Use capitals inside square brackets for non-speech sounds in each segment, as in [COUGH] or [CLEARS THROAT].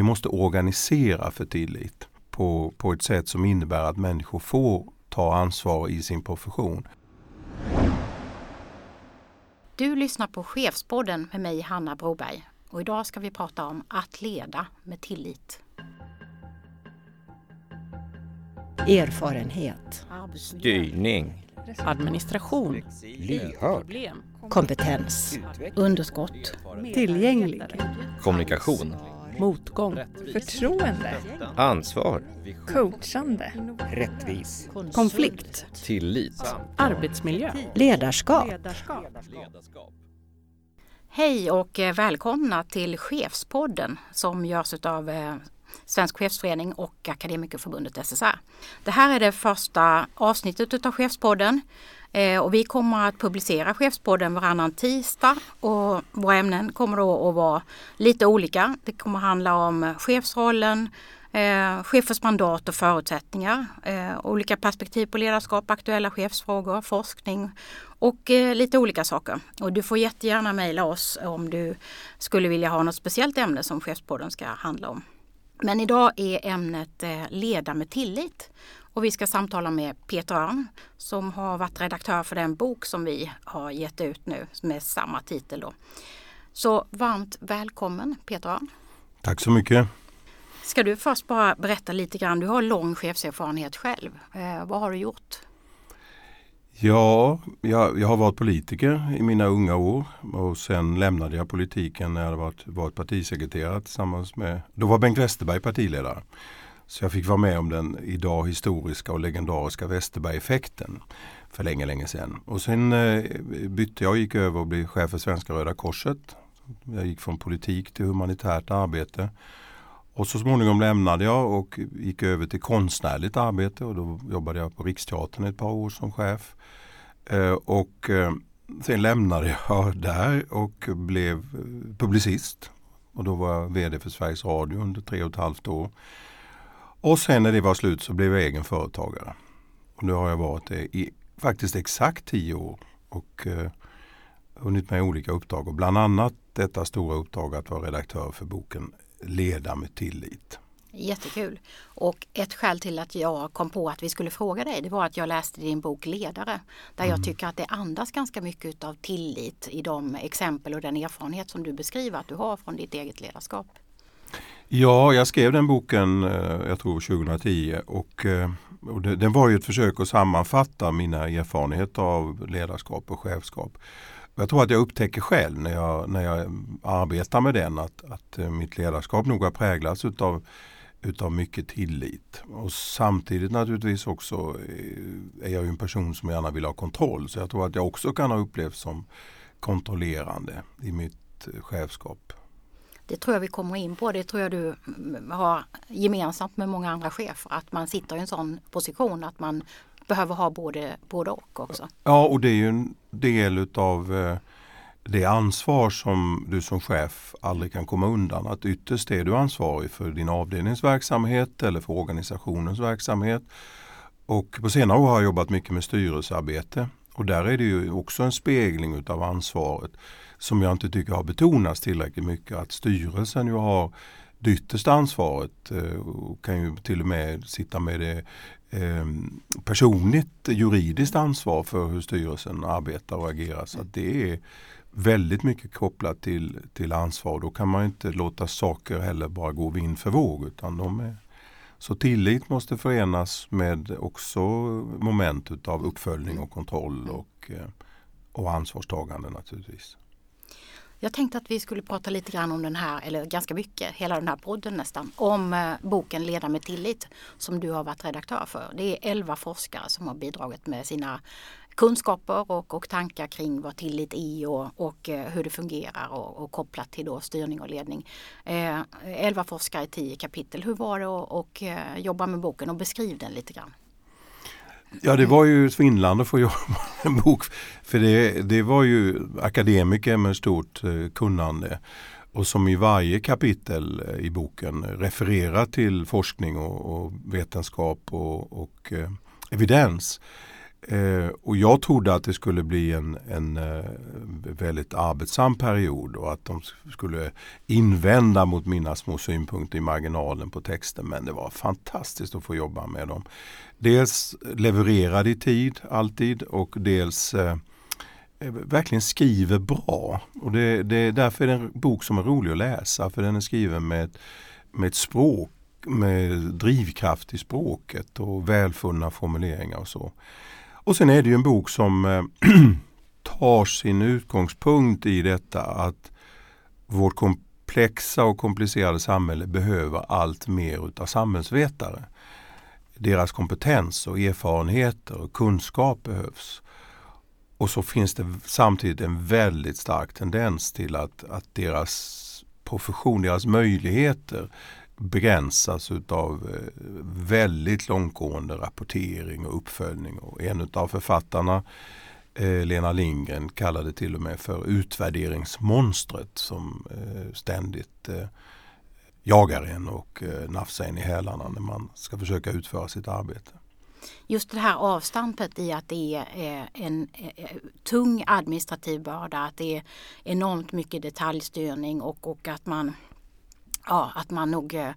vi måste organisera för tillit på, på ett sätt som innebär att människor får ta ansvar i sin profession. Du lyssnar på Chefspodden med mig Hanna Broberg och idag ska vi prata om att leda med tillit. Erfarenhet. Styrning. Administration. Lyhörd. Kompetens. Underskott. Tillgänglig. Kommunikation. Motgång. Förtroende. Ansvar. Coachande. Rättvis. Konflikt. Tillit. Arbetsmiljö. Ledarskap. Hej och eh, välkomna till Chefspodden som görs av eh, Svensk chefsförening och Akademikerförbundet SSR. Det här är det första avsnittet av Chefspodden Eh, och vi kommer att publicera Chefspodden varannan tisdag och våra ämnen kommer då att vara lite olika. Det kommer handla om eh, chefsrollen, eh, chefers mandat och förutsättningar, eh, olika perspektiv på ledarskap, aktuella chefsfrågor, forskning och eh, lite olika saker. Och du får jättegärna mejla oss om du skulle vilja ha något speciellt ämne som Chefspodden ska handla om. Men idag är ämnet eh, Leda med tillit och vi ska samtala med Peter Örn som har varit redaktör för den bok som vi har gett ut nu med samma titel. Då. Så varmt välkommen Peter Örn. Tack så mycket. Ska du först bara berätta lite grann, du har lång chefserfarenhet själv. Eh, vad har du gjort? Ja, jag, jag, har varit politiker i mina unga år och sen lämnade jag politiken när jag varit, varit partisekreterare tillsammans med, då var Bengt Westerberg partiledare. Så jag fick vara med om den idag historiska och legendariska Westerberg-effekten för länge, länge sedan. Och sen eh, bytte jag och gick över och blev chef för Svenska Röda Korset. Jag gick från politik till humanitärt arbete. Och så småningom lämnade jag och gick över till konstnärligt arbete och då jobbade jag på Riksteatern ett par år som chef. Eh, och eh, sen lämnade jag där och blev eh, publicist. Och då var jag VD för Sveriges Radio under tre och ett halvt år. Och sen när det var slut så blev jag egen företagare. Och nu har jag varit det i faktiskt exakt tio år. Och eh, hunnit med olika uppdrag och bland annat detta stora uppdrag att vara redaktör för boken Leda med tillit. Jättekul. Och ett skäl till att jag kom på att vi skulle fråga dig det var att jag läste din bok Ledare. Där mm. jag tycker att det andas ganska mycket av tillit i de exempel och den erfarenhet som du beskriver att du har från ditt eget ledarskap. Ja, jag skrev den boken eh, jag tror 2010 och, eh, och det, den var ju ett försök att sammanfatta mina erfarenheter av ledarskap och chefskap. Jag tror att jag upptäcker själv när jag, när jag arbetar med den att, att eh, mitt ledarskap nog har präglats utav, utav mycket tillit. Och samtidigt naturligtvis också är jag en person som gärna vill ha kontroll. Så jag tror att jag också kan ha upplevts som kontrollerande i mitt chefskap. Det tror jag vi kommer in på. Det tror jag du mm, har gemensamt med många andra chefer. Att man sitter i en sån position att man behöver ha både, både och också. Ja och det är ju en del utav eh, det ansvar som du som chef aldrig kan komma undan. Att ytterst är du ansvarig för din avdelningsverksamhet eller för organisationens verksamhet. Och på senare år har jag jobbat mycket med styrelsearbete och där är det ju också en spegling utav ansvaret som jag inte tycker har betonats tillräckligt mycket. Att styrelsen ju har det yttersta ansvaret eh, och kan ju till och med sitta med det eh, personligt juridiskt ansvar för hur styrelsen arbetar och agerar. Så det är väldigt mycket kopplat till, till ansvar. Då kan man inte låta saker heller bara gå vind för våg. Utan de är, så tillit måste förenas med också moment utav uppföljning och kontroll och, eh, och ansvarstagande naturligtvis. Jag tänkte att vi skulle prata lite grann om den här, eller ganska mycket, hela den här podden nästan, om eh, boken Leda med tillit som du har varit redaktör för. Det är elva forskare som har bidragit med sina kunskaper och, och tankar kring vad tillit är och, och eh, hur det fungerar och, och, kopplat till då styrning och ledning. Eh, elva forskare i tio kapitel. Hur var det att och, eh, jobba med boken och beskriv den lite grann? Ja det var ju svindlande att få jobba med en bok. För det, det var ju akademiker med stort eh, kunnande och som i varje kapitel eh, i boken refererar till forskning och, och vetenskap och, och eh, evidens. Eh, och jag trodde att det skulle bli en, en eh, väldigt arbetsam period och att de skulle invända mot mina små synpunkter i marginalen på texten. Men det var fantastiskt att få jobba med dem. Dels levererade i tid alltid och dels eh, eh, verkligen skriver bra. Och det, det, därför är det en bok som är rolig att läsa för den är skriven med, med ett språk med drivkraft i språket och välfunna formuleringar och så. Och sen är det ju en bok som eh, [CLEARS THROAT] tar sin utgångspunkt i detta att vårt komplexa och komplicerade samhälle behöver allt mer utav samhällsvetare. Deras kompetens och erfarenheter och kunskap behövs. Och så finns det samtidigt en väldigt stark tendens till att, att deras profession, deras möjligheter begränsas utav eh, väldigt långtgående rapportering och uppföljning. Och en av författarna, eh, Lena Lindgren, kallade till och med för utvärderingsmonstret som eh, ständigt jagar en och nafsar en i hälarna när man ska försöka utföra sitt arbete. Just det här avstampet i att det är en tung administrativ börda, att det är enormt mycket detaljstyrning och, och att man ja, att man nog eh,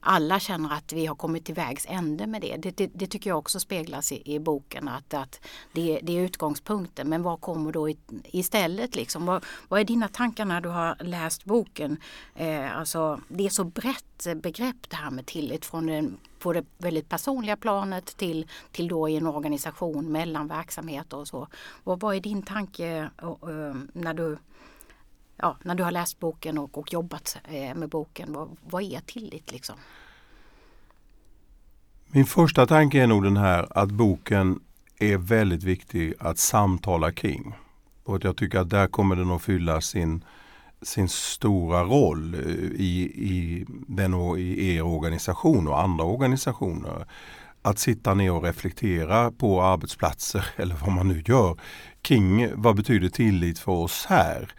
alla känner att vi har kommit till vägs ände med det. Det, det, det tycker jag också speglas i, i boken att, att det, det, är utgångspunkten. Men vad kommer då istället? Liksom? Vad, vad, är dina tankar när du har läst boken? Eh, alltså, det är så brett begrepp det här med tillit från den, på det väldigt personliga planet till, till då i en organisation mellan verksamheter och så. Vad, vad är din tanke och, och, när du ja, när du har läst boken och, och jobbat eh, med boken, vad, vad är tillit liksom? Min första tanke är nog den här att boken är väldigt viktig att samtala kring. Och att jag tycker att där kommer den att fylla sin, sin stora roll eh, i, i, den och i er organisation och andra organisationer. Att sitta ner och reflektera på arbetsplatser [LAUGHS] eller vad man nu gör kring vad betyder tillit för oss här?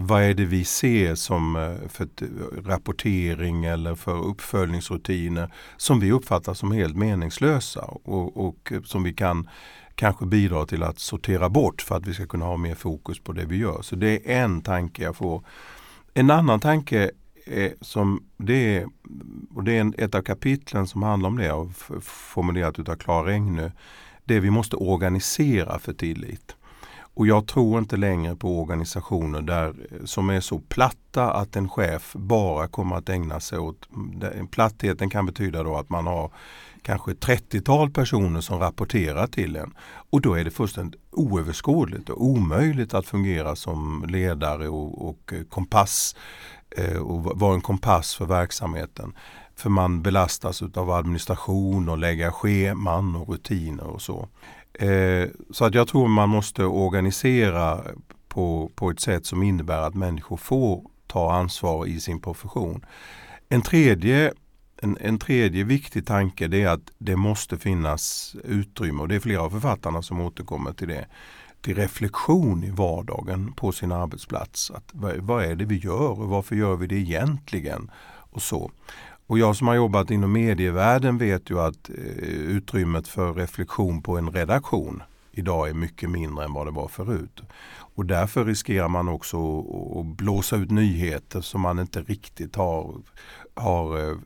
Vad är det vi ser som eh, för eh, rapportering eller för uppföljningsrutiner som vi uppfattar som helt meningslösa och, och eh, som vi kan kanske bidra till att sortera bort för att vi ska kunna ha mer fokus på det vi gör. Så det är en tanke jag får. En annan tanke är, som det är, och det är ett av kapitlen som handlar om det, och formulerat utav Klara Engnö. Det vi måste organisera för tillit. Och jag tror inte längre på organisationer där, som är så platta att en chef bara kommer att ägna sig åt Plattheten kan betyda då att man har kanske 30-tal personer som rapporterar till en. Och då är det fullständigt oöverskådligt och omöjligt att fungera som ledare och, och eh, kompass eh, och vara en kompass för verksamheten. För man belastas av administration och lägga scheman och rutiner och så. Eh, så att jag tror man måste organisera på, på ett sätt som innebär att människor får ta ansvar i sin profession. En tredje, en, en tredje viktig tanke det är att det måste finnas utrymme och det är flera av författarna som återkommer till det till reflektion i vardagen på sin arbetsplats. Att, vad, vad är det vi gör och varför gör vi det egentligen? Och så. Och jag som har jobbat inom medievärlden vet ju att eh, utrymmet för reflektion på en redaktion idag är mycket mindre än vad det var förut. Och därför riskerar man också att blåsa ut nyheter som man inte riktigt har, har eh,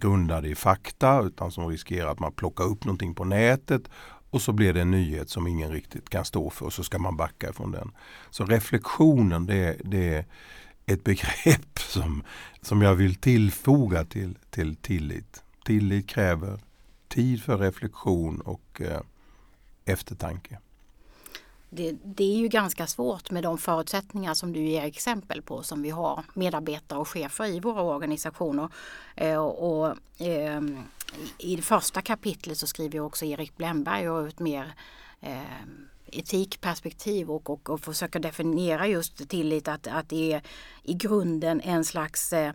grundade i fakta utan som riskerar att man plockar upp någonting på nätet och så blir det en nyhet som ingen riktigt kan stå för och så ska man backa från den. Så reflektionen det, det, ett begrepp [LAUGHS] som, som jag vill tillfoga till, till tillit. Tillit kräver tid för reflektion och eh, eftertanke. Det, det, är ju ganska svårt med de förutsättningar som du ger exempel på som vi har medarbetare och chefer i våra organisationer. Eh, och, eh, I det första kapitlet så skriver också Erik Blemberg ut mer eh, etikperspektiv och, och, och försöka definiera just tillit att, att det är i grunden en slags eh,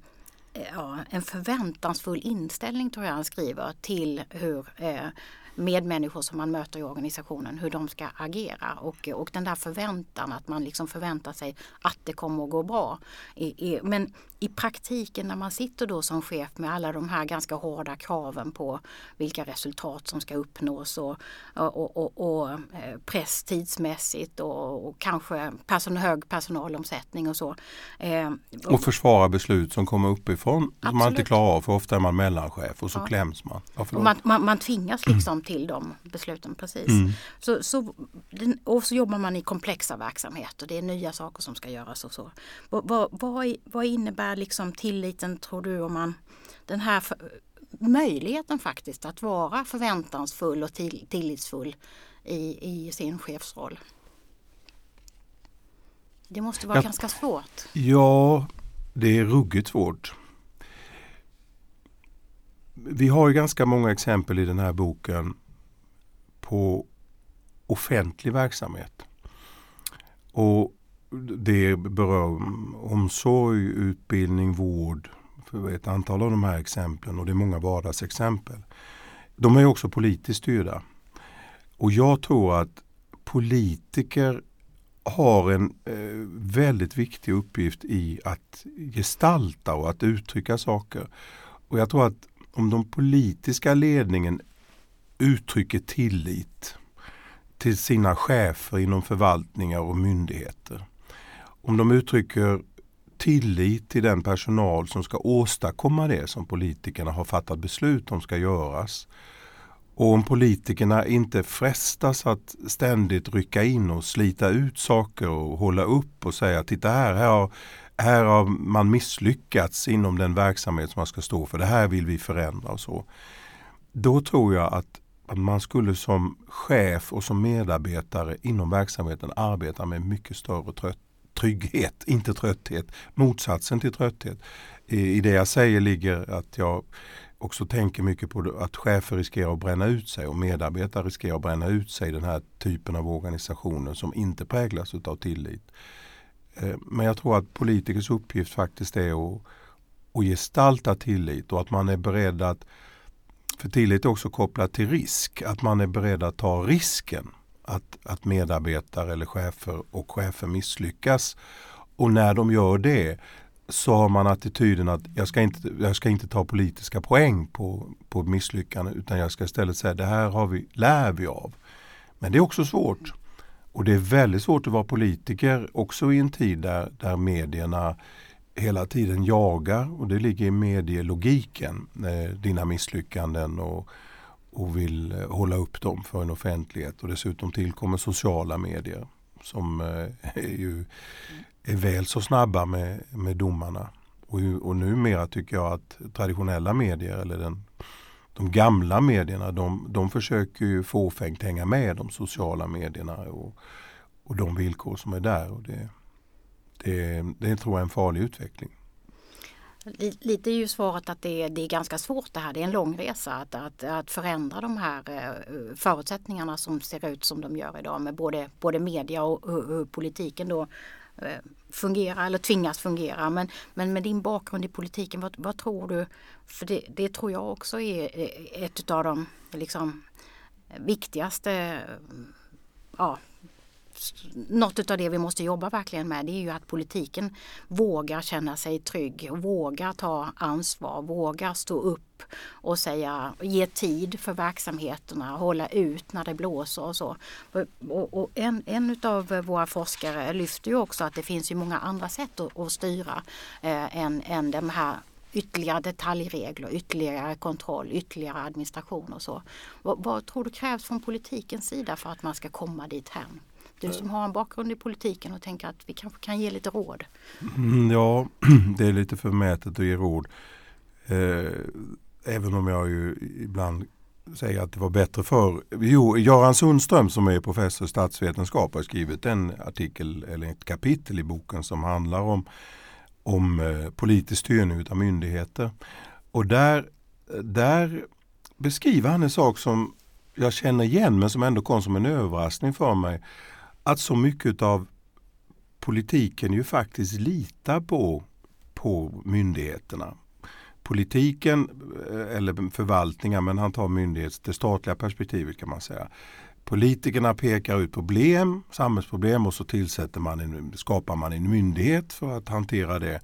ja, en förväntansfull inställning tror jag han skriver till hur eh, medmänniskor som man möter i organisationen, hur de ska agera och, och den där förväntan att man liksom förväntar sig att det kommer att gå bra. I, i, men i praktiken när man sitter då som chef med alla de här ganska hårda kraven på vilka resultat som ska uppnås och, och, och, och eh, press tidsmässigt och, och kanske person, hög personalomsättning och så. Eh, och försvara beslut som kommer uppifrån absolut. som man inte klarar av för ofta är man mellanchef och så ja. kläms man. Ja, man, man, man, tvingas [CLEARS THROAT] liksom mm. Till de besluten precis. Mm. Så, så, och så jobbar man i komplexa verksamheter. Det är nya saker som ska göras och så. Vad, vad, vad, innebär liksom tilliten tror du om man den här för, möjligheten faktiskt att vara förväntansfull och till, tillitsfull i, i sin chefsroll? Det måste vara ja, ganska svårt. Ja, det är ruggigt svårt. Vi har ju ganska många exempel i den här boken på offentlig verksamhet. Och det berör omsorg, utbildning, vård för ett antal av de här exemplen och det är många vardagsexempel. De är också politiskt styrda. Och jag tror att politiker har en eh, väldigt viktig uppgift i att gestalta och att uttrycka saker. Och jag tror att om den politiska ledningen uttrycker tillit till sina chefer inom förvaltningar och myndigheter. Om de uttrycker tillit till den personal som ska åstadkomma det som politikerna har fattat beslut om ska göras. Och om politikerna inte frestas att ständigt rycka in och slita ut saker och hålla upp och säga titta här, här har, här har man misslyckats inom den verksamhet som man ska stå för. Det här vill vi förändra och så. Då tror jag att, att man skulle som chef och som medarbetare inom verksamheten arbeta med mycket större trött, trygghet, inte trötthet. Motsatsen till trötthet. I, I det jag säger ligger att jag också tänker mycket på att chefer riskerar att bränna ut sig och medarbetare riskerar att bränna ut sig i den här typen av organisationer som inte präglas av tillit. Eh, men jag tror att politikers uppgift faktiskt är att, att gestalta tillit och att man är beredd att, för tillit är också kopplat till risk, att man är beredd att ta risken att, att medarbetare eller chefer och chefer misslyckas. Och när de gör det så har man attityden att jag ska inte, jag ska inte ta politiska poäng på, på misslyckande utan jag ska istället säga det här har vi, lär vi av. Men det är också svårt. Och det är väldigt svårt att vara politiker också i en tid där, där medierna hela tiden jagar och det ligger i medielogiken, eh, dina misslyckanden och, och vill eh, hålla upp dem för en offentlighet och dessutom tillkommer sociala medier som eh, [LAUGHS] är ju är väl så snabba med, med domarna. Och, och numera tycker jag att traditionella medier eller den, de gamla medierna de, de försöker ju fåfängt hänga med de sociala medierna och, och de villkor som är där. Och det, det, det tror jag är en farlig utveckling. Lite är ju svaret att det är, det är ganska svårt det här. Det är en lång resa att, att, att förändra de här eh, förutsättningarna som ser ut som de gör idag med både, både media och, och, och politiken då Eh, fungera eller tvingas fungera. Men, men med din bakgrund i politiken, vad, vad tror du? För det, det, tror jag också är ett av de liksom, eh, viktigaste eh, ja, något av det vi måste jobba verkligen med det är ju att politiken vågar känna sig trygg, vågar ta ansvar, vågar stå upp och säga, ge tid för verksamheterna, hålla ut när det blåser och så. Och, och en, en av våra forskare lyfter ju också att det finns ju många andra sätt att, att styra eh, än, än de här ytterligare detaljregler, ytterligare kontroll, ytterligare administration och så. Vad, vad tror du krävs från politikens sida för att man ska komma dit hem? Du som har en bakgrund i politiken och tänker att vi kanske kan ge lite råd. Mm, ja, [CLEARS THROAT] det är lite förmätet att ge råd. Eh, även om jag ju ibland säger att det var bättre för. Jo, Göran Sundström som är professor i statsvetenskap har skrivit en artikel eller ett kapitel i boken som handlar om, om eh, politisk styrning av myndigheter. Och där, där beskriver han en sak som jag känner igen men som ändå kom som en överraskning för mig att så mycket av politiken ju faktiskt litar på, på myndigheterna. politiken eh, eller förvaltningar, men han tar myndighets, det statliga perspektivet kan man säga. Politikerna pekar ut problem, samhällsproblem och så tillsätter man en, skapar man en myndighet för att hantera det.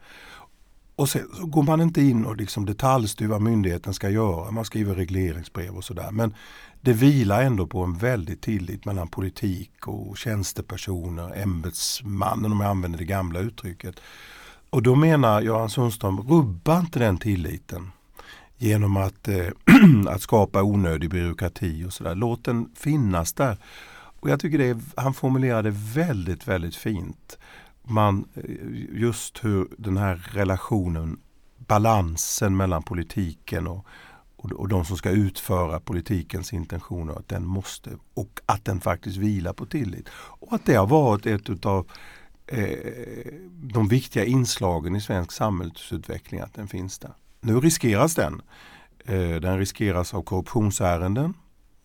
Och sen så går man inte in och liksom detaljstyr vad myndigheten ska göra. Man skriver regleringsbrev och sådär. Men det vilar ändå på en väldig tillit mellan politik och tjänstepersoner, ämbetsmannen om jag använder det gamla uttrycket. Och då menar Göran Sundström, rubba inte den tilliten genom att, eh, [CLEARS THROAT] att skapa onödig byråkrati och sådär. Låt den finnas där. Och jag tycker det är, han formulerade väldigt, väldigt fint. Man, eh, just hur den här relationen, balansen mellan politiken och, och, och de som ska utföra politikens intentioner, att den måste och att den faktiskt vilar på tillit. Och att det har varit ett utav eh, de viktiga inslagen i svensk samhällsutveckling, att den finns där. Nu riskeras den. Eh, den riskeras av korruptionsärenden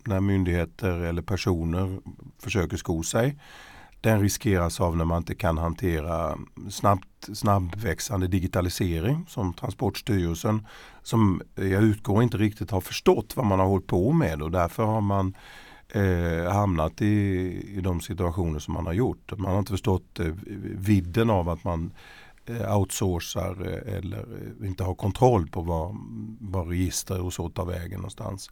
när myndigheter eller personer försöker sko sig. Den riskeras av när man inte kan hantera snabbt, snabbväxande digitalisering som Transportstyrelsen som jag utgår inte riktigt har förstått vad man har hållit på med och därför har man eh, hamnat i, i de situationer som man har gjort. Man har inte förstått eh, vidden av att man Eh, outsourcar eh, eller inte har kontroll på vad, vad register och så tar vägen någonstans.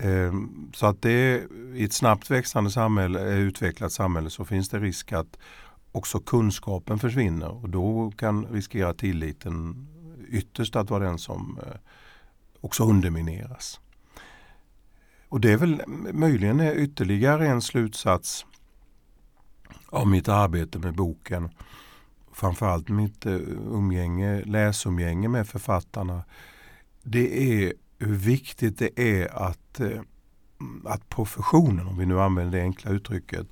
Ehm, så att det i ett snabbt växande samhälle, eh, utvecklat samhälle så finns det risk att också kunskapen försvinner och då kan riskera tilliten ytterst att vara den som eh, också undermineras. Och det är väl möjligen ytterligare en slutsats av mitt arbete med boken framförallt mitt eh, umgänge, läsumgänge med författarna. Det är hur viktigt det är att, eh, att professionen, om vi nu använder det enkla uttrycket,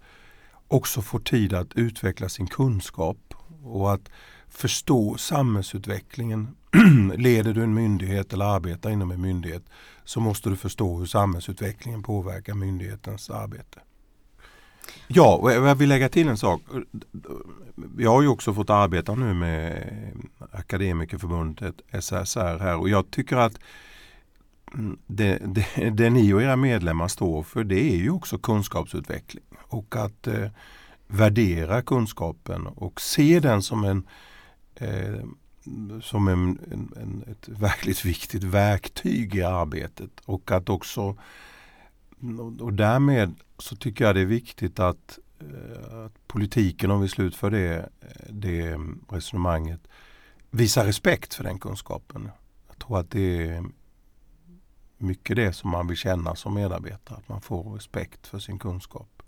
också får tid att utveckla sin kunskap och att förstå samhällsutvecklingen. [CLEARS THROAT] Leder du en myndighet eller arbetar inom en myndighet så måste du förstå hur samhällsutvecklingen påverkar myndighetens arbete. Ja, och jag vill lägga till en sak. Jag har ju också fått arbeta nu med Akademikerförbundet SSR här och jag tycker att det, det, det ni och era medlemmar står för det är ju också kunskapsutveckling och att eh, värdera kunskapen och se den som en eh, som en, en, ett verkligt viktigt verktyg i arbetet och att också och därmed så tycker jag det är viktigt att, eh, att politiken, om vi slutför det, det resonemanget, visar respekt för den kunskapen. Jag tror att det är mycket det som man vill känna som medarbetare, att man får respekt för sin kunskap.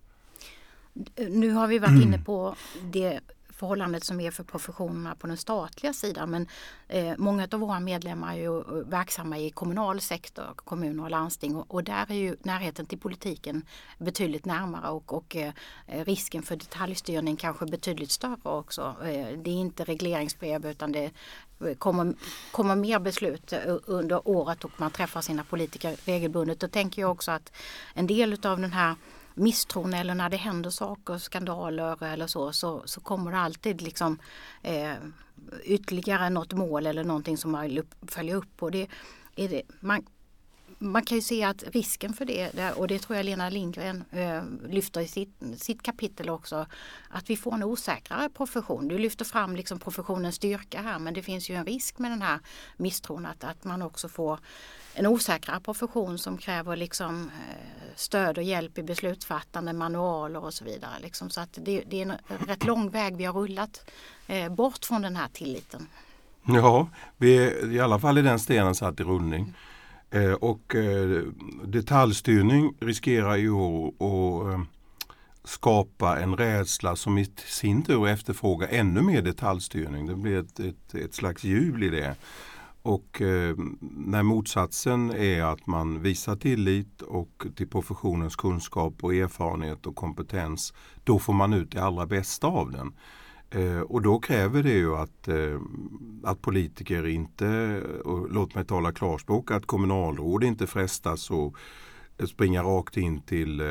Nu har vi varit inne på det förhållandet som är för professionerna på den statliga sidan. Men eh, många av våra medlemmar är ju eh, verksamma i kommunal sektor, kommuner och landsting och, och där är ju närheten till politiken betydligt närmare och, och eh, risken för detaljstyrning kanske betydligt större också. Eh, det är inte regleringsbrev utan det eh, kommer, kommer mer beslut eh, under året och man träffar sina politiker regelbundet. Då tänker jag också att en del av den här misstron eller när det händer saker, skandaler eller så, så, så kommer det alltid liksom eh, ytterligare något mål eller någonting som man följer upp. Och Det, är det, man, man kan ju se att risken för det, och det tror jag Lena Lindgren eh, lyfter i sitt, sitt kapitel också, att vi får en osäkrare profession. Du lyfter fram liksom professionens styrka här men det finns ju en risk med den här misstron att, att man också får en osäkrare profession som kräver liksom, eh, stöd och hjälp i beslutsfattande, manualer och så vidare. Liksom. Så att det, det, är en rätt lång väg vi har rullat eh, bort från den här tilliten. Ja, vi är i alla fall i den stenen satt i rullning. Eh, och eh, detaljstyrning riskerar ju att eh, skapa en rädsla som i sin tur efterfrågar ännu mer detaljstyrning. Det blir ett, ett, ett slags hjul i det. Och eh, när motsatsen är att man visar tillit och till professionens kunskap och erfarenhet och kompetens, då får man ut det allra bästa av den. Eh, och då kräver det ju att, eh, att politiker inte, låt mig tala klarspråk, att kommunalråd inte frestas att eh, springa rakt in till eh,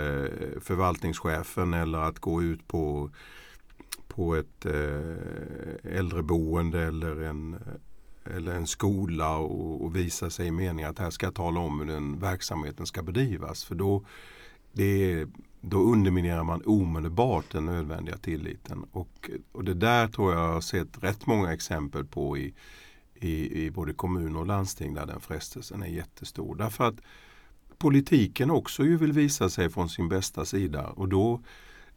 förvaltningschefen eller att gå ut på, på ett eh, äldreboende eller en eller en skola och, och visa sig i meningen att här ska jag tala om hur den verksamheten ska bedrivas. För då, det är, då underminerar man omedelbart den nödvändiga tilliten. Och, och det där tror jag har sett rätt många exempel på i, i, i både kommuner och landsting där den frestelsen är jättestor. Därför att politiken också ju vill visa sig från sin bästa sida och då,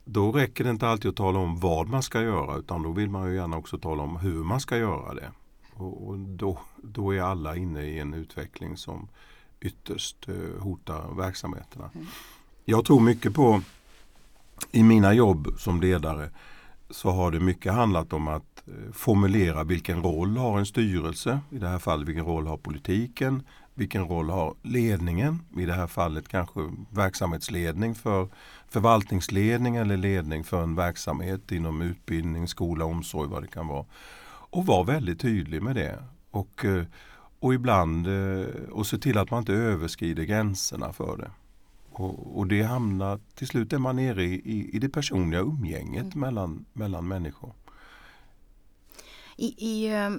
då räcker det inte alltid att tala om vad man ska göra utan då vill man ju gärna också tala om hur man ska göra det. Och, och då, då är alla inne i en utveckling som ytterst eh, hotar verksamheterna. Mm. Jag tror mycket på, i mina jobb som ledare, så har det mycket handlat om att eh, formulera vilken roll har en styrelse, i det här fallet vilken roll har politiken, vilken roll har ledningen, i det här fallet kanske verksamhetsledning för förvaltningsledning eller ledning för en verksamhet inom utbildning, skola, omsorg, vad det kan vara. Och vara väldigt tydlig med det. Och, eh, och ibland eh, och se till att man inte överskrider gränserna för det. Och, och det hamnar, till slut är man nere i, i, i det personliga umgänget Mm. mellan, mellan människor. I, I eh,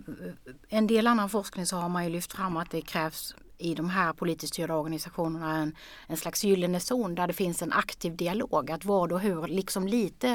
en del annan forskning så har man ju lyft fram att det krävs i de här politiskt styrda organisationerna en, en slags gyllene zon där det finns en aktiv dialog. Att vad och hur liksom lite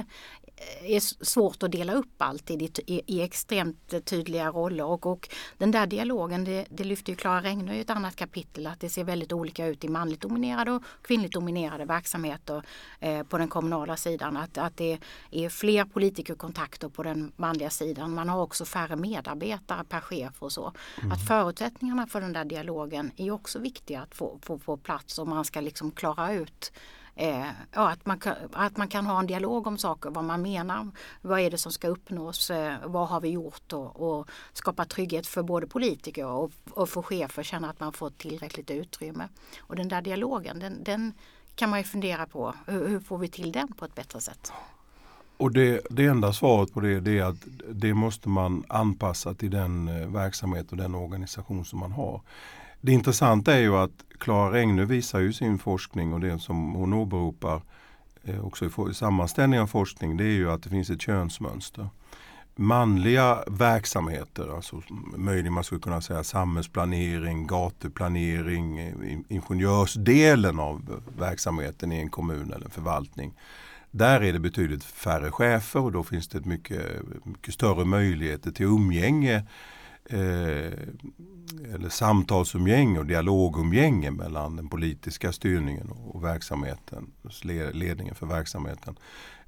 eh, är svårt att dela upp alltid i, i, i extremt tydliga roller. Och, och den där dialogen, det, det lyfter ju Klara Regnö i ett annat kapitel, att det ser väldigt olika ut i manligt dominerade och kvinnligt dominerade verksamheter eh, på den kommunala sidan. Att, att det är fler politikerkontakter på den manliga sidan. Man har också färre medarbetare per chef och så. Att förutsättningarna för den där dialogen är ju också viktiga att få, få på plats om man ska liksom klara ut Eh, ja, att, man kan, att man kan ha en dialog om saker, vad man menar, vad är det som ska uppnås, eh, vad har vi gjort och, och skapa trygghet för både politiker och, och för chefer, känna att man får tillräckligt utrymme. Och den där dialogen, den, den kan man ju fundera på, hur, hur får vi till den på ett bättre sätt? Och det, det enda svaret på det, det är att det måste man anpassa till den eh, verksamhet och den organisation som man har. Det intressanta är ju att Klara Regnö visar ju sin forskning och det som hon åberopar eh, också i sammanställning av forskning det är ju att det finns ett könsmönster. Manliga verksamheter, alltså möjligen man skulle kunna säga samhällsplanering, gatuplanering, eh, ingenjörsdelen av verksamheten i en kommun eller en förvaltning. Där är det betydligt färre chefer och då finns det mycket, mycket större möjligheter till umgänge eh, eller samtalsumgänge och dialogumgänge mellan den politiska styrningen och verksamheten, le- ledningen för verksamheten.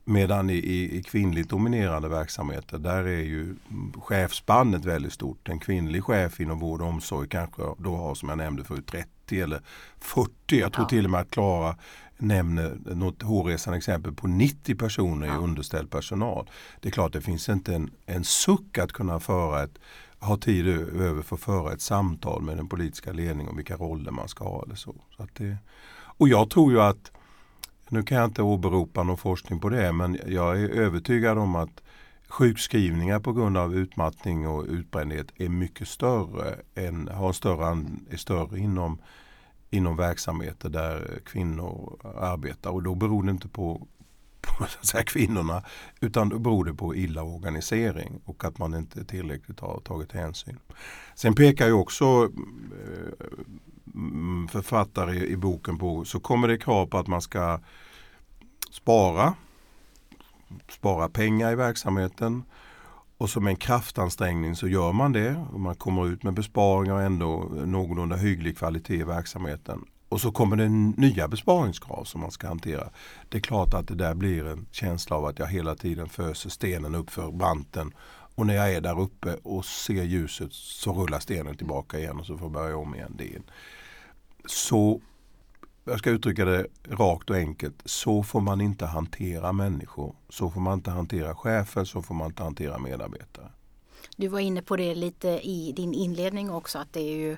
Medan i, i, i kvinnligt dominerade verksamheter där är ju chefspannet väldigt stort. En kvinnlig chef inom vård och omsorg kanske då har som jag nämnde förut 30 eller 40. Jag tror Ja. till och med att Klara nämner något hårresande exempel på 90 personer i Ja. underställd personal. Det är klart det finns inte en, en suck att kunna föra ett ha tid över för att föra ett samtal med den politiska ledningen om vilka roller man ska ha. Eller så. Så att det, och jag tror ju att, nu kan jag inte åberopa någon forskning på det, men jag är övertygad om att sjukskrivningar på grund av utmattning och utbrändhet är mycket större, än, har större, är större inom, inom verksamheter där kvinnor arbetar. Och då beror det inte på, på [LAUGHS] så att säga, kvinnorna utan då beror det på illa organisering och att man inte tillräckligt har tagit hänsyn. Sen pekar ju också eh, mm, författare i boken på så kommer det krav på att man ska spara spara pengar i verksamheten och som en kraftansträngning så gör man det och man kommer ut med besparingar och ändå någorlunda hygglig kvalitet i verksamheten. Och så kommer det nya besparingskrav som man ska hantera. Det är klart att det där blir en känsla av att jag hela tiden föser stenen upp för branten och när jag är där uppe och ser ljuset så rullar stenen tillbaka igen och så får jag börja om igen. Det Så, jag ska uttrycka det rakt och enkelt, så får man inte hantera människor. Så får man inte hantera chefer, så får man inte hantera medarbetare. Du var inne på det lite i din inledning också att det är ju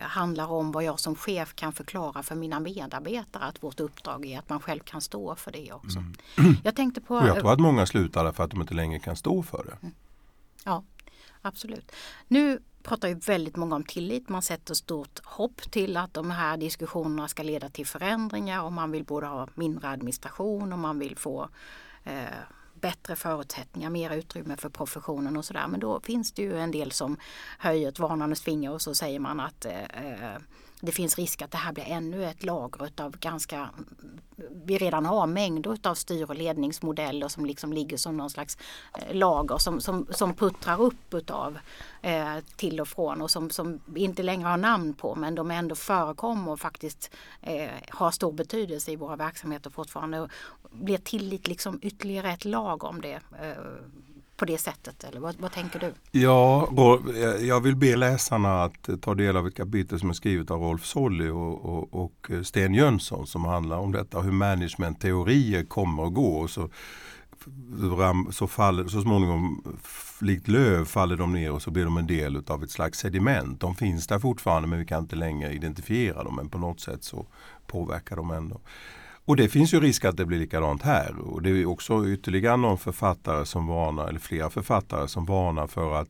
handlar om vad jag som chef kan förklara för mina medarbetare att vårt uppdrag är att man själv kan stå för det också. [CLEARS THROAT] Jag tänkte på Och jag tror att många slutar därför att de inte längre kan stå för det. Ja, absolut. Nu pratar ju väldigt många om tillit. Man sätter stort hopp till att de här diskussionerna ska leda till förändringar och man vill både ha mindre administration och man vill få eh, bättre förutsättningar, mer utrymme för professionen och sådär. Men då finns det ju en del som höjer ett varnandes finger och så säger man att eh, eh det finns risk att det här blir ännu ett lager av ganska, vi redan har mängder av styr och ledningsmodeller som liksom ligger som någon slags eh, lager som, som, som puttrar upp utav eh, till och från och som, som vi inte längre har namn på men de ändå förekommer och faktiskt eh, har stor betydelse i våra verksamheter fortfarande. Blir tillit liksom ytterligare ett lager om det eh, på det sättet? Eller vad, vad tänker du? Ja, eh, jag vill be läsarna att eh, ta del av ett kapitel som är skrivet av Rolf Solly och, och, och eh, Sten Jönsson som handlar om detta hur managementteorier kommer och går. Och så, så, faller, så småningom likt löv faller de ner och så blir de en del av ett slags sediment. De finns där fortfarande men vi kan inte längre identifiera dem men på något sätt så påverkar de ändå. Och det finns ju risk att det blir likadant här. Och det är också ytterligare någon författare som varnar, eller flera författare som varnar för att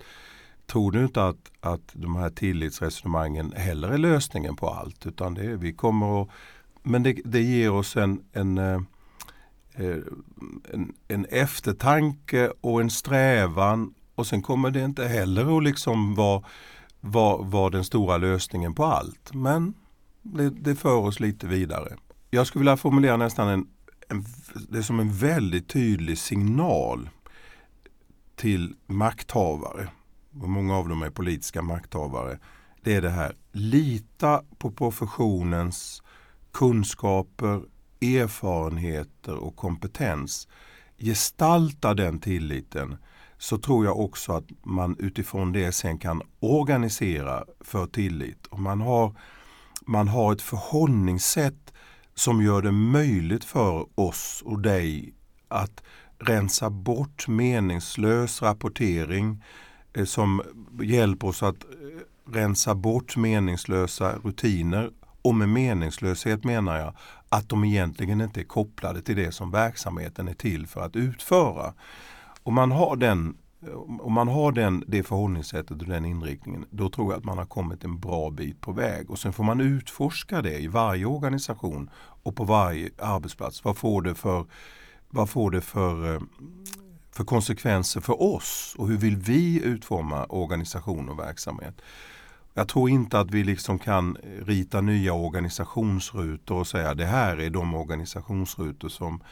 Tror du inte att, att de här tillitsresonemangen heller är lösningen på allt? Utan det, vi kommer att, men det, det ger oss en, en, eh, en, en eftertanke och en strävan och sen kommer det inte heller att liksom vara, var, var den stora lösningen på allt. Men det, det för oss lite vidare jag skulle vilja formulera nästan en, en, det är som en väldigt tydlig signal till makthavare. Och många av dem är politiska makthavare. Det är det här, lita på professionens kunskaper, erfarenheter och kompetens. Gestalta den tilliten så tror jag också att man utifrån det sen kan organisera för tillit. Och man, har, man har ett förhållningssätt som gör det möjligt för oss och dig att rensa bort meningslös rapportering eh, som hjälper oss att eh, rensa bort meningslösa rutiner. Och med meningslöshet menar jag att de egentligen inte är kopplade till det som verksamheten är till för att utföra. Om man har den Eh, om man har den, det förhållningssättet och den inriktningen då tror jag att man har kommit en bra bit på väg. Och sen får man utforska det i varje organisation och på varje arbetsplats. Vad får det för, vad får det för, eh, för konsekvenser för oss och hur vill vi utforma organisation och verksamhet? Jag tror inte att vi liksom kan rita nya organisationsrutor och säga det här är de organisationsrutor som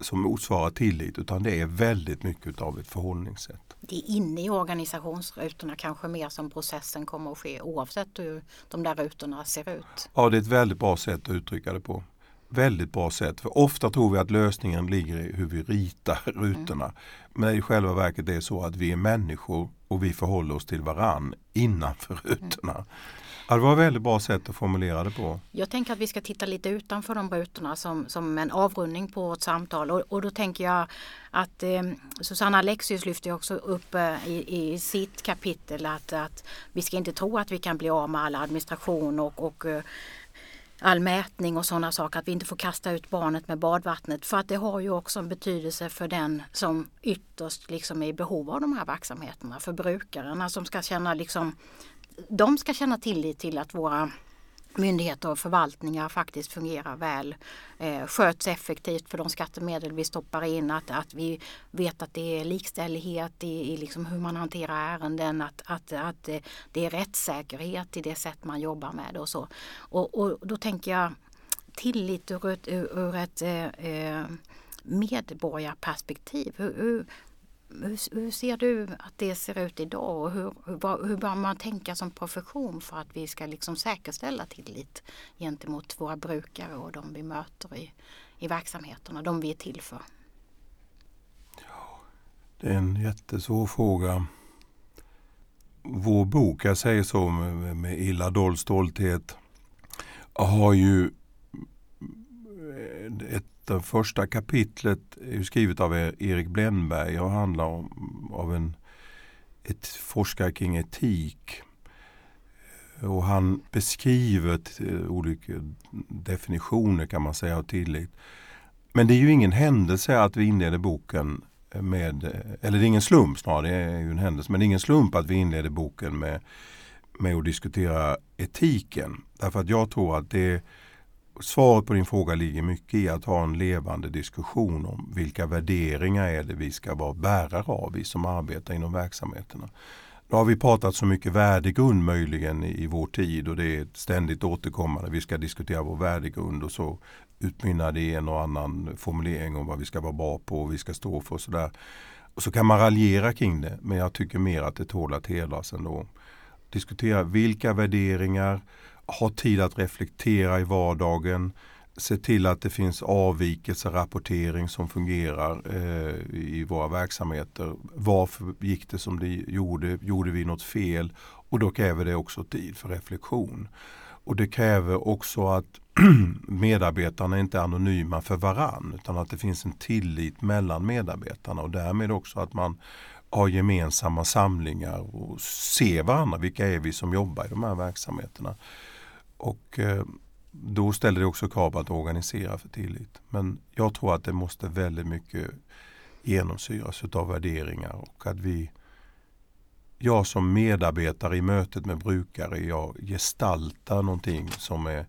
som motsvarar tillit utan det är väldigt mycket av ett förhållningssätt. Det är inne i organisationsrutorna kanske mer som processen kommer att ske oavsett hur de där rutorna ser ut? Ja, det är ett väldigt bra sätt att uttrycka det på. Väldigt bra sätt. För ofta tror vi att lösningen ligger i hur vi ritar [LAUGHS] rutorna. Mm. Men i själva verket är det så att vi är människor och vi förhåller oss till varann innanför [LAUGHS] rutorna. Mm. Ja, det var ett väldigt bra sätt att formulera det på. Jag tänker att vi ska titta lite utanför de rutorna som, som en avrundning på vårt samtal och, och då tänker jag att eh, Susanna Alexius lyfter också upp eh, i, i, sitt kapitel att, att vi ska inte tro att vi kan bli av med all administration och, och eh, all mätning och sådana saker, att vi inte får kasta ut barnet med badvattnet. För att det har ju också en betydelse för den som ytterst liksom är i behov av de här verksamheterna. För brukarna som ska känna liksom de ska känna tillit till att våra myndigheter och förvaltningar faktiskt fungerar väl, eh, sköts effektivt för de skattemedel vi stoppar in, att, att vi vet att det är likställighet i, i liksom hur man hanterar ärenden, att, att, att det är rättssäkerhet i det sätt man jobbar med och så. Och, och då tänker jag tillit ur ett, ur ett eh, eh medborgarperspektiv. Hur, hur, hur, hur, ser du att det ser ut idag och hur, hur, hur bör man tänka som profession för att vi ska liksom säkerställa tillit gentemot våra brukare och de vi möter i, i verksamheterna, de vi är till för? Ja, det är en jättesvår fråga. Vår bok, jag säger så med, med illa dold stolthet, har ju eh, ett det första kapitlet är skrivet av e- Erik Blenberg och handlar om av en ett forskare kring etik. Och han beskriver eh, olika definitioner kan man säga av tillit. Men det är ju ingen händelse att vi inleder boken med, eh, eller det är ingen slump snarare, det är ju en händelse, men det är ingen slump att vi inleder boken med, med att diskutera etiken. Därför att jag tror att det svaret på din fråga ligger mycket i att ha en levande diskussion om vilka värderingar är det vi ska vara bärare av, vi som arbetar inom verksamheterna. Nu har vi pratat så mycket värdegrund möjligen i, vår tid och det är ständigt återkommande. Vi ska diskutera vår värdegrund och så utmynnar det i en och annan formulering om vad vi ska vara bra på och vi ska stå för och sådär. Och så kan man raljera kring det men jag tycker mer att det tål att hedras ändå. Diskutera vilka värderingar, ha tid att reflektera i vardagen, se till att det finns avvikelserapportering som fungerar eh, i våra verksamheter. Varför gick det som det gjorde? Gjorde vi något fel? Och då kräver det också tid för reflektion. Och det kräver också att [CLEARS THROAT] medarbetarna inte är anonyma för varann utan att det finns en tillit mellan medarbetarna och därmed också att man har gemensamma samlingar och ser varandra. Vilka är vi som jobbar i de här verksamheterna? Och eh, då ställer det också krav på att organisera för tillit. Men jag tror att det måste väldigt mycket genomsyras av värderingar och att vi jag som medarbetare i mötet med brukare, jag gestaltar någonting som är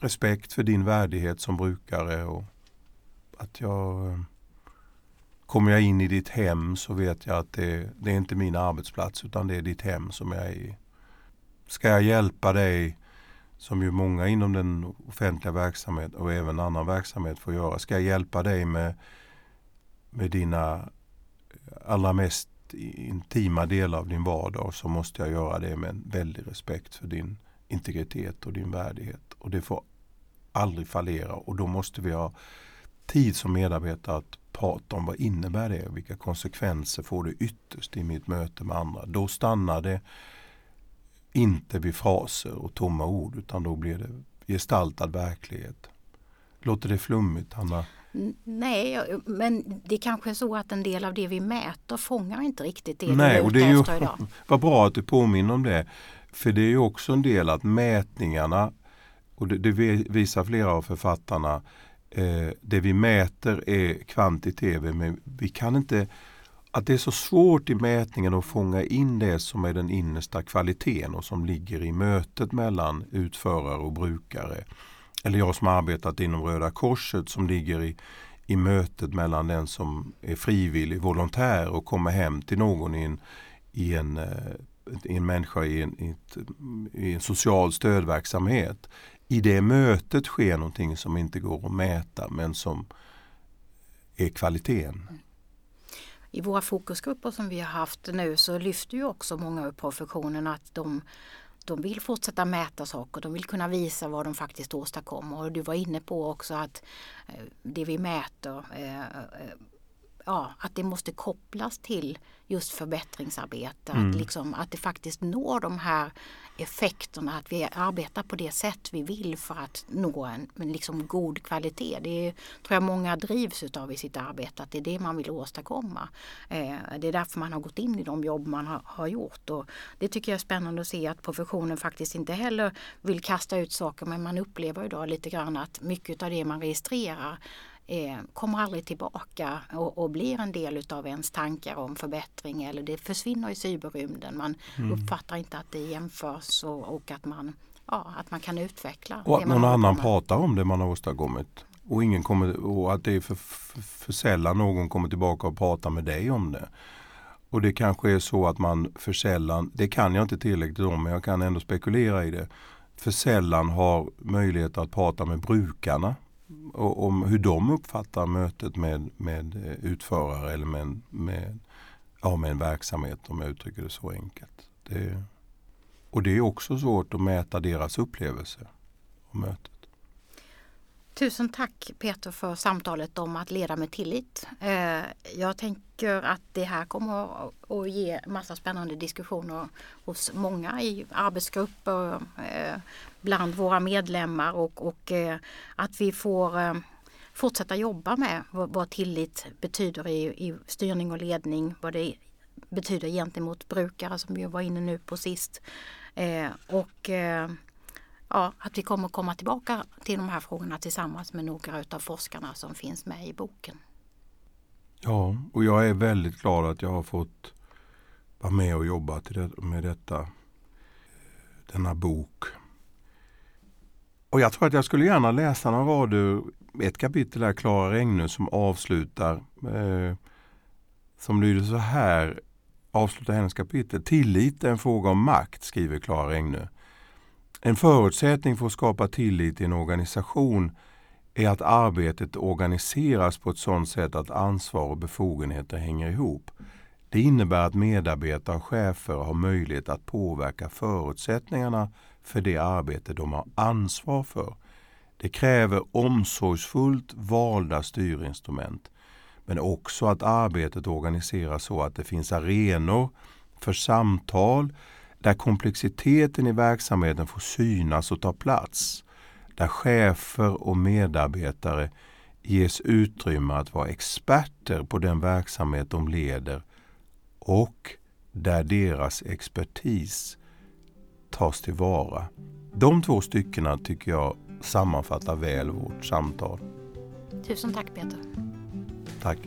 respekt för din värdighet som brukare och att jag eh, Kommer jag in i ditt hem så vet jag att det, det är inte min arbetsplats utan det är ditt hem som jag är i. Ska jag hjälpa dig som ju många inom den offentliga verksamheten och även annan verksamhet får göra. Ska jag hjälpa dig med, med dina allra mest intima delar av din vardag så måste jag göra det med en väldig respekt för din integritet och din värdighet. Och det får aldrig fallera och då måste vi ha tid som medarbetare att prata om vad innebär det? Vilka konsekvenser får det ytterst i mitt möte med andra? Då stannar det inte vid fraser och tomma ord utan då blir det gestaltad verklighet. Låter det flummigt, Hanna? Nej, men det kanske är så att en del av det vi mäter fångar inte riktigt det Nej, vi och det är ju, idag. [LAUGHS] Vad bra att du påminner om det. För det är ju också en del att mätningarna, och det, det visar flera av författarna, eh, det vi mäter är kvantitet men vi kan inte att det är så svårt i mätningen att fånga in det som är den innersta kvaliteten och som ligger i mötet mellan utförare och brukare. Eller jag som arbetat inom Röda Korset som ligger i, i mötet mellan den som är frivillig volontär och kommer hem till någon i en, i en, eh, i en människa i en, i, ett, i en social stödverksamhet. I det mötet sker någonting som inte går att mäta men som är kvaliteten. I våra fokusgrupper som vi har haft nu så lyfter ju också många ur professionen att de, de vill fortsätta mäta saker, de vill kunna visa vad de faktiskt åstadkommer. Och du var inne på också att eh, det vi mäter eh, eh, ja, att det måste kopplas till just förbättringsarbete. Mm. Att, liksom, att det faktiskt når de här effekterna, att vi arbetar på det sätt vi vill för att nå en, liksom god kvalitet. Det är, tror jag många drivs utav i sitt arbete, att det är det man vill åstadkomma. Eh, det är därför man har gått in i de jobb man har, har, gjort. Och det tycker jag är spännande att se att professionen faktiskt inte heller vill kasta ut saker men man upplever idag lite grann att mycket av det man registrerar eh, kommer aldrig tillbaka och, och, blir en del utav ens tankar om förbättring eller det försvinner i cyberrymden. Man mm. uppfattar inte att det jämförs och, och, att, man, ja, att man kan utveckla. Och att någon annan pratar om det man har åstadkommit. Och, ingen kommer, och att det är för, för, för sällan någon kommer tillbaka och pratar med dig om det. Och det kanske är så att man för sällan, det kan jag inte tillräckligt om men jag kan ändå spekulera i det, för sällan har möjlighet att prata med brukarna om hur de uppfattar mötet med, med eh, utförare eller med, med, ja, med en verksamhet om jag uttrycker det så enkelt. Det, och det är också svårt att mäta deras upplevelse av mötet. Tusen tack Peter för samtalet om att leda med tillit. Eh, jag tänker att det här kommer att ge massa spännande diskussioner hos många i arbetsgrupper, eh, bland våra medlemmar och, och eh, att vi får fortsätta jobba med vad tillit betyder i, i styrning och ledning, vad det betyder gentemot brukare som vi var inne nu på sist. Och ja, att vi kommer komma tillbaka till de här frågorna tillsammans med några av forskarna som finns med i boken. Ja, och jag är väldigt glad att jag har fått vara med och jobba med detta, denna bok. Och jag tror att jag skulle gärna läsa några rader, ett kapitel där Klara Regnö som avslutar, eh, som lyder så här, avslutar hennes kapitel. Tillit är en fråga om makt, skriver Klara Regnö. En förutsättning för att skapa tillit i en organisation är att arbetet organiseras på ett sådant sätt att ansvar och befogenheter hänger ihop. Det innebär att medarbetare och chefer har möjlighet att påverka förutsättningarna för det arbete de har ansvar för. Det kräver omsorgsfullt valda styrinstrument men också att arbetet organiseras så att det finns arenor för samtal där komplexiteten i verksamheten får synas och ta plats. Där chefer och medarbetare ges utrymme att vara experter på den verksamhet de leder och där deras expertis tas tillvara. De två styckena tycker jag sammanfattar väl vårt samtal. Tusen tack Peter. Tack.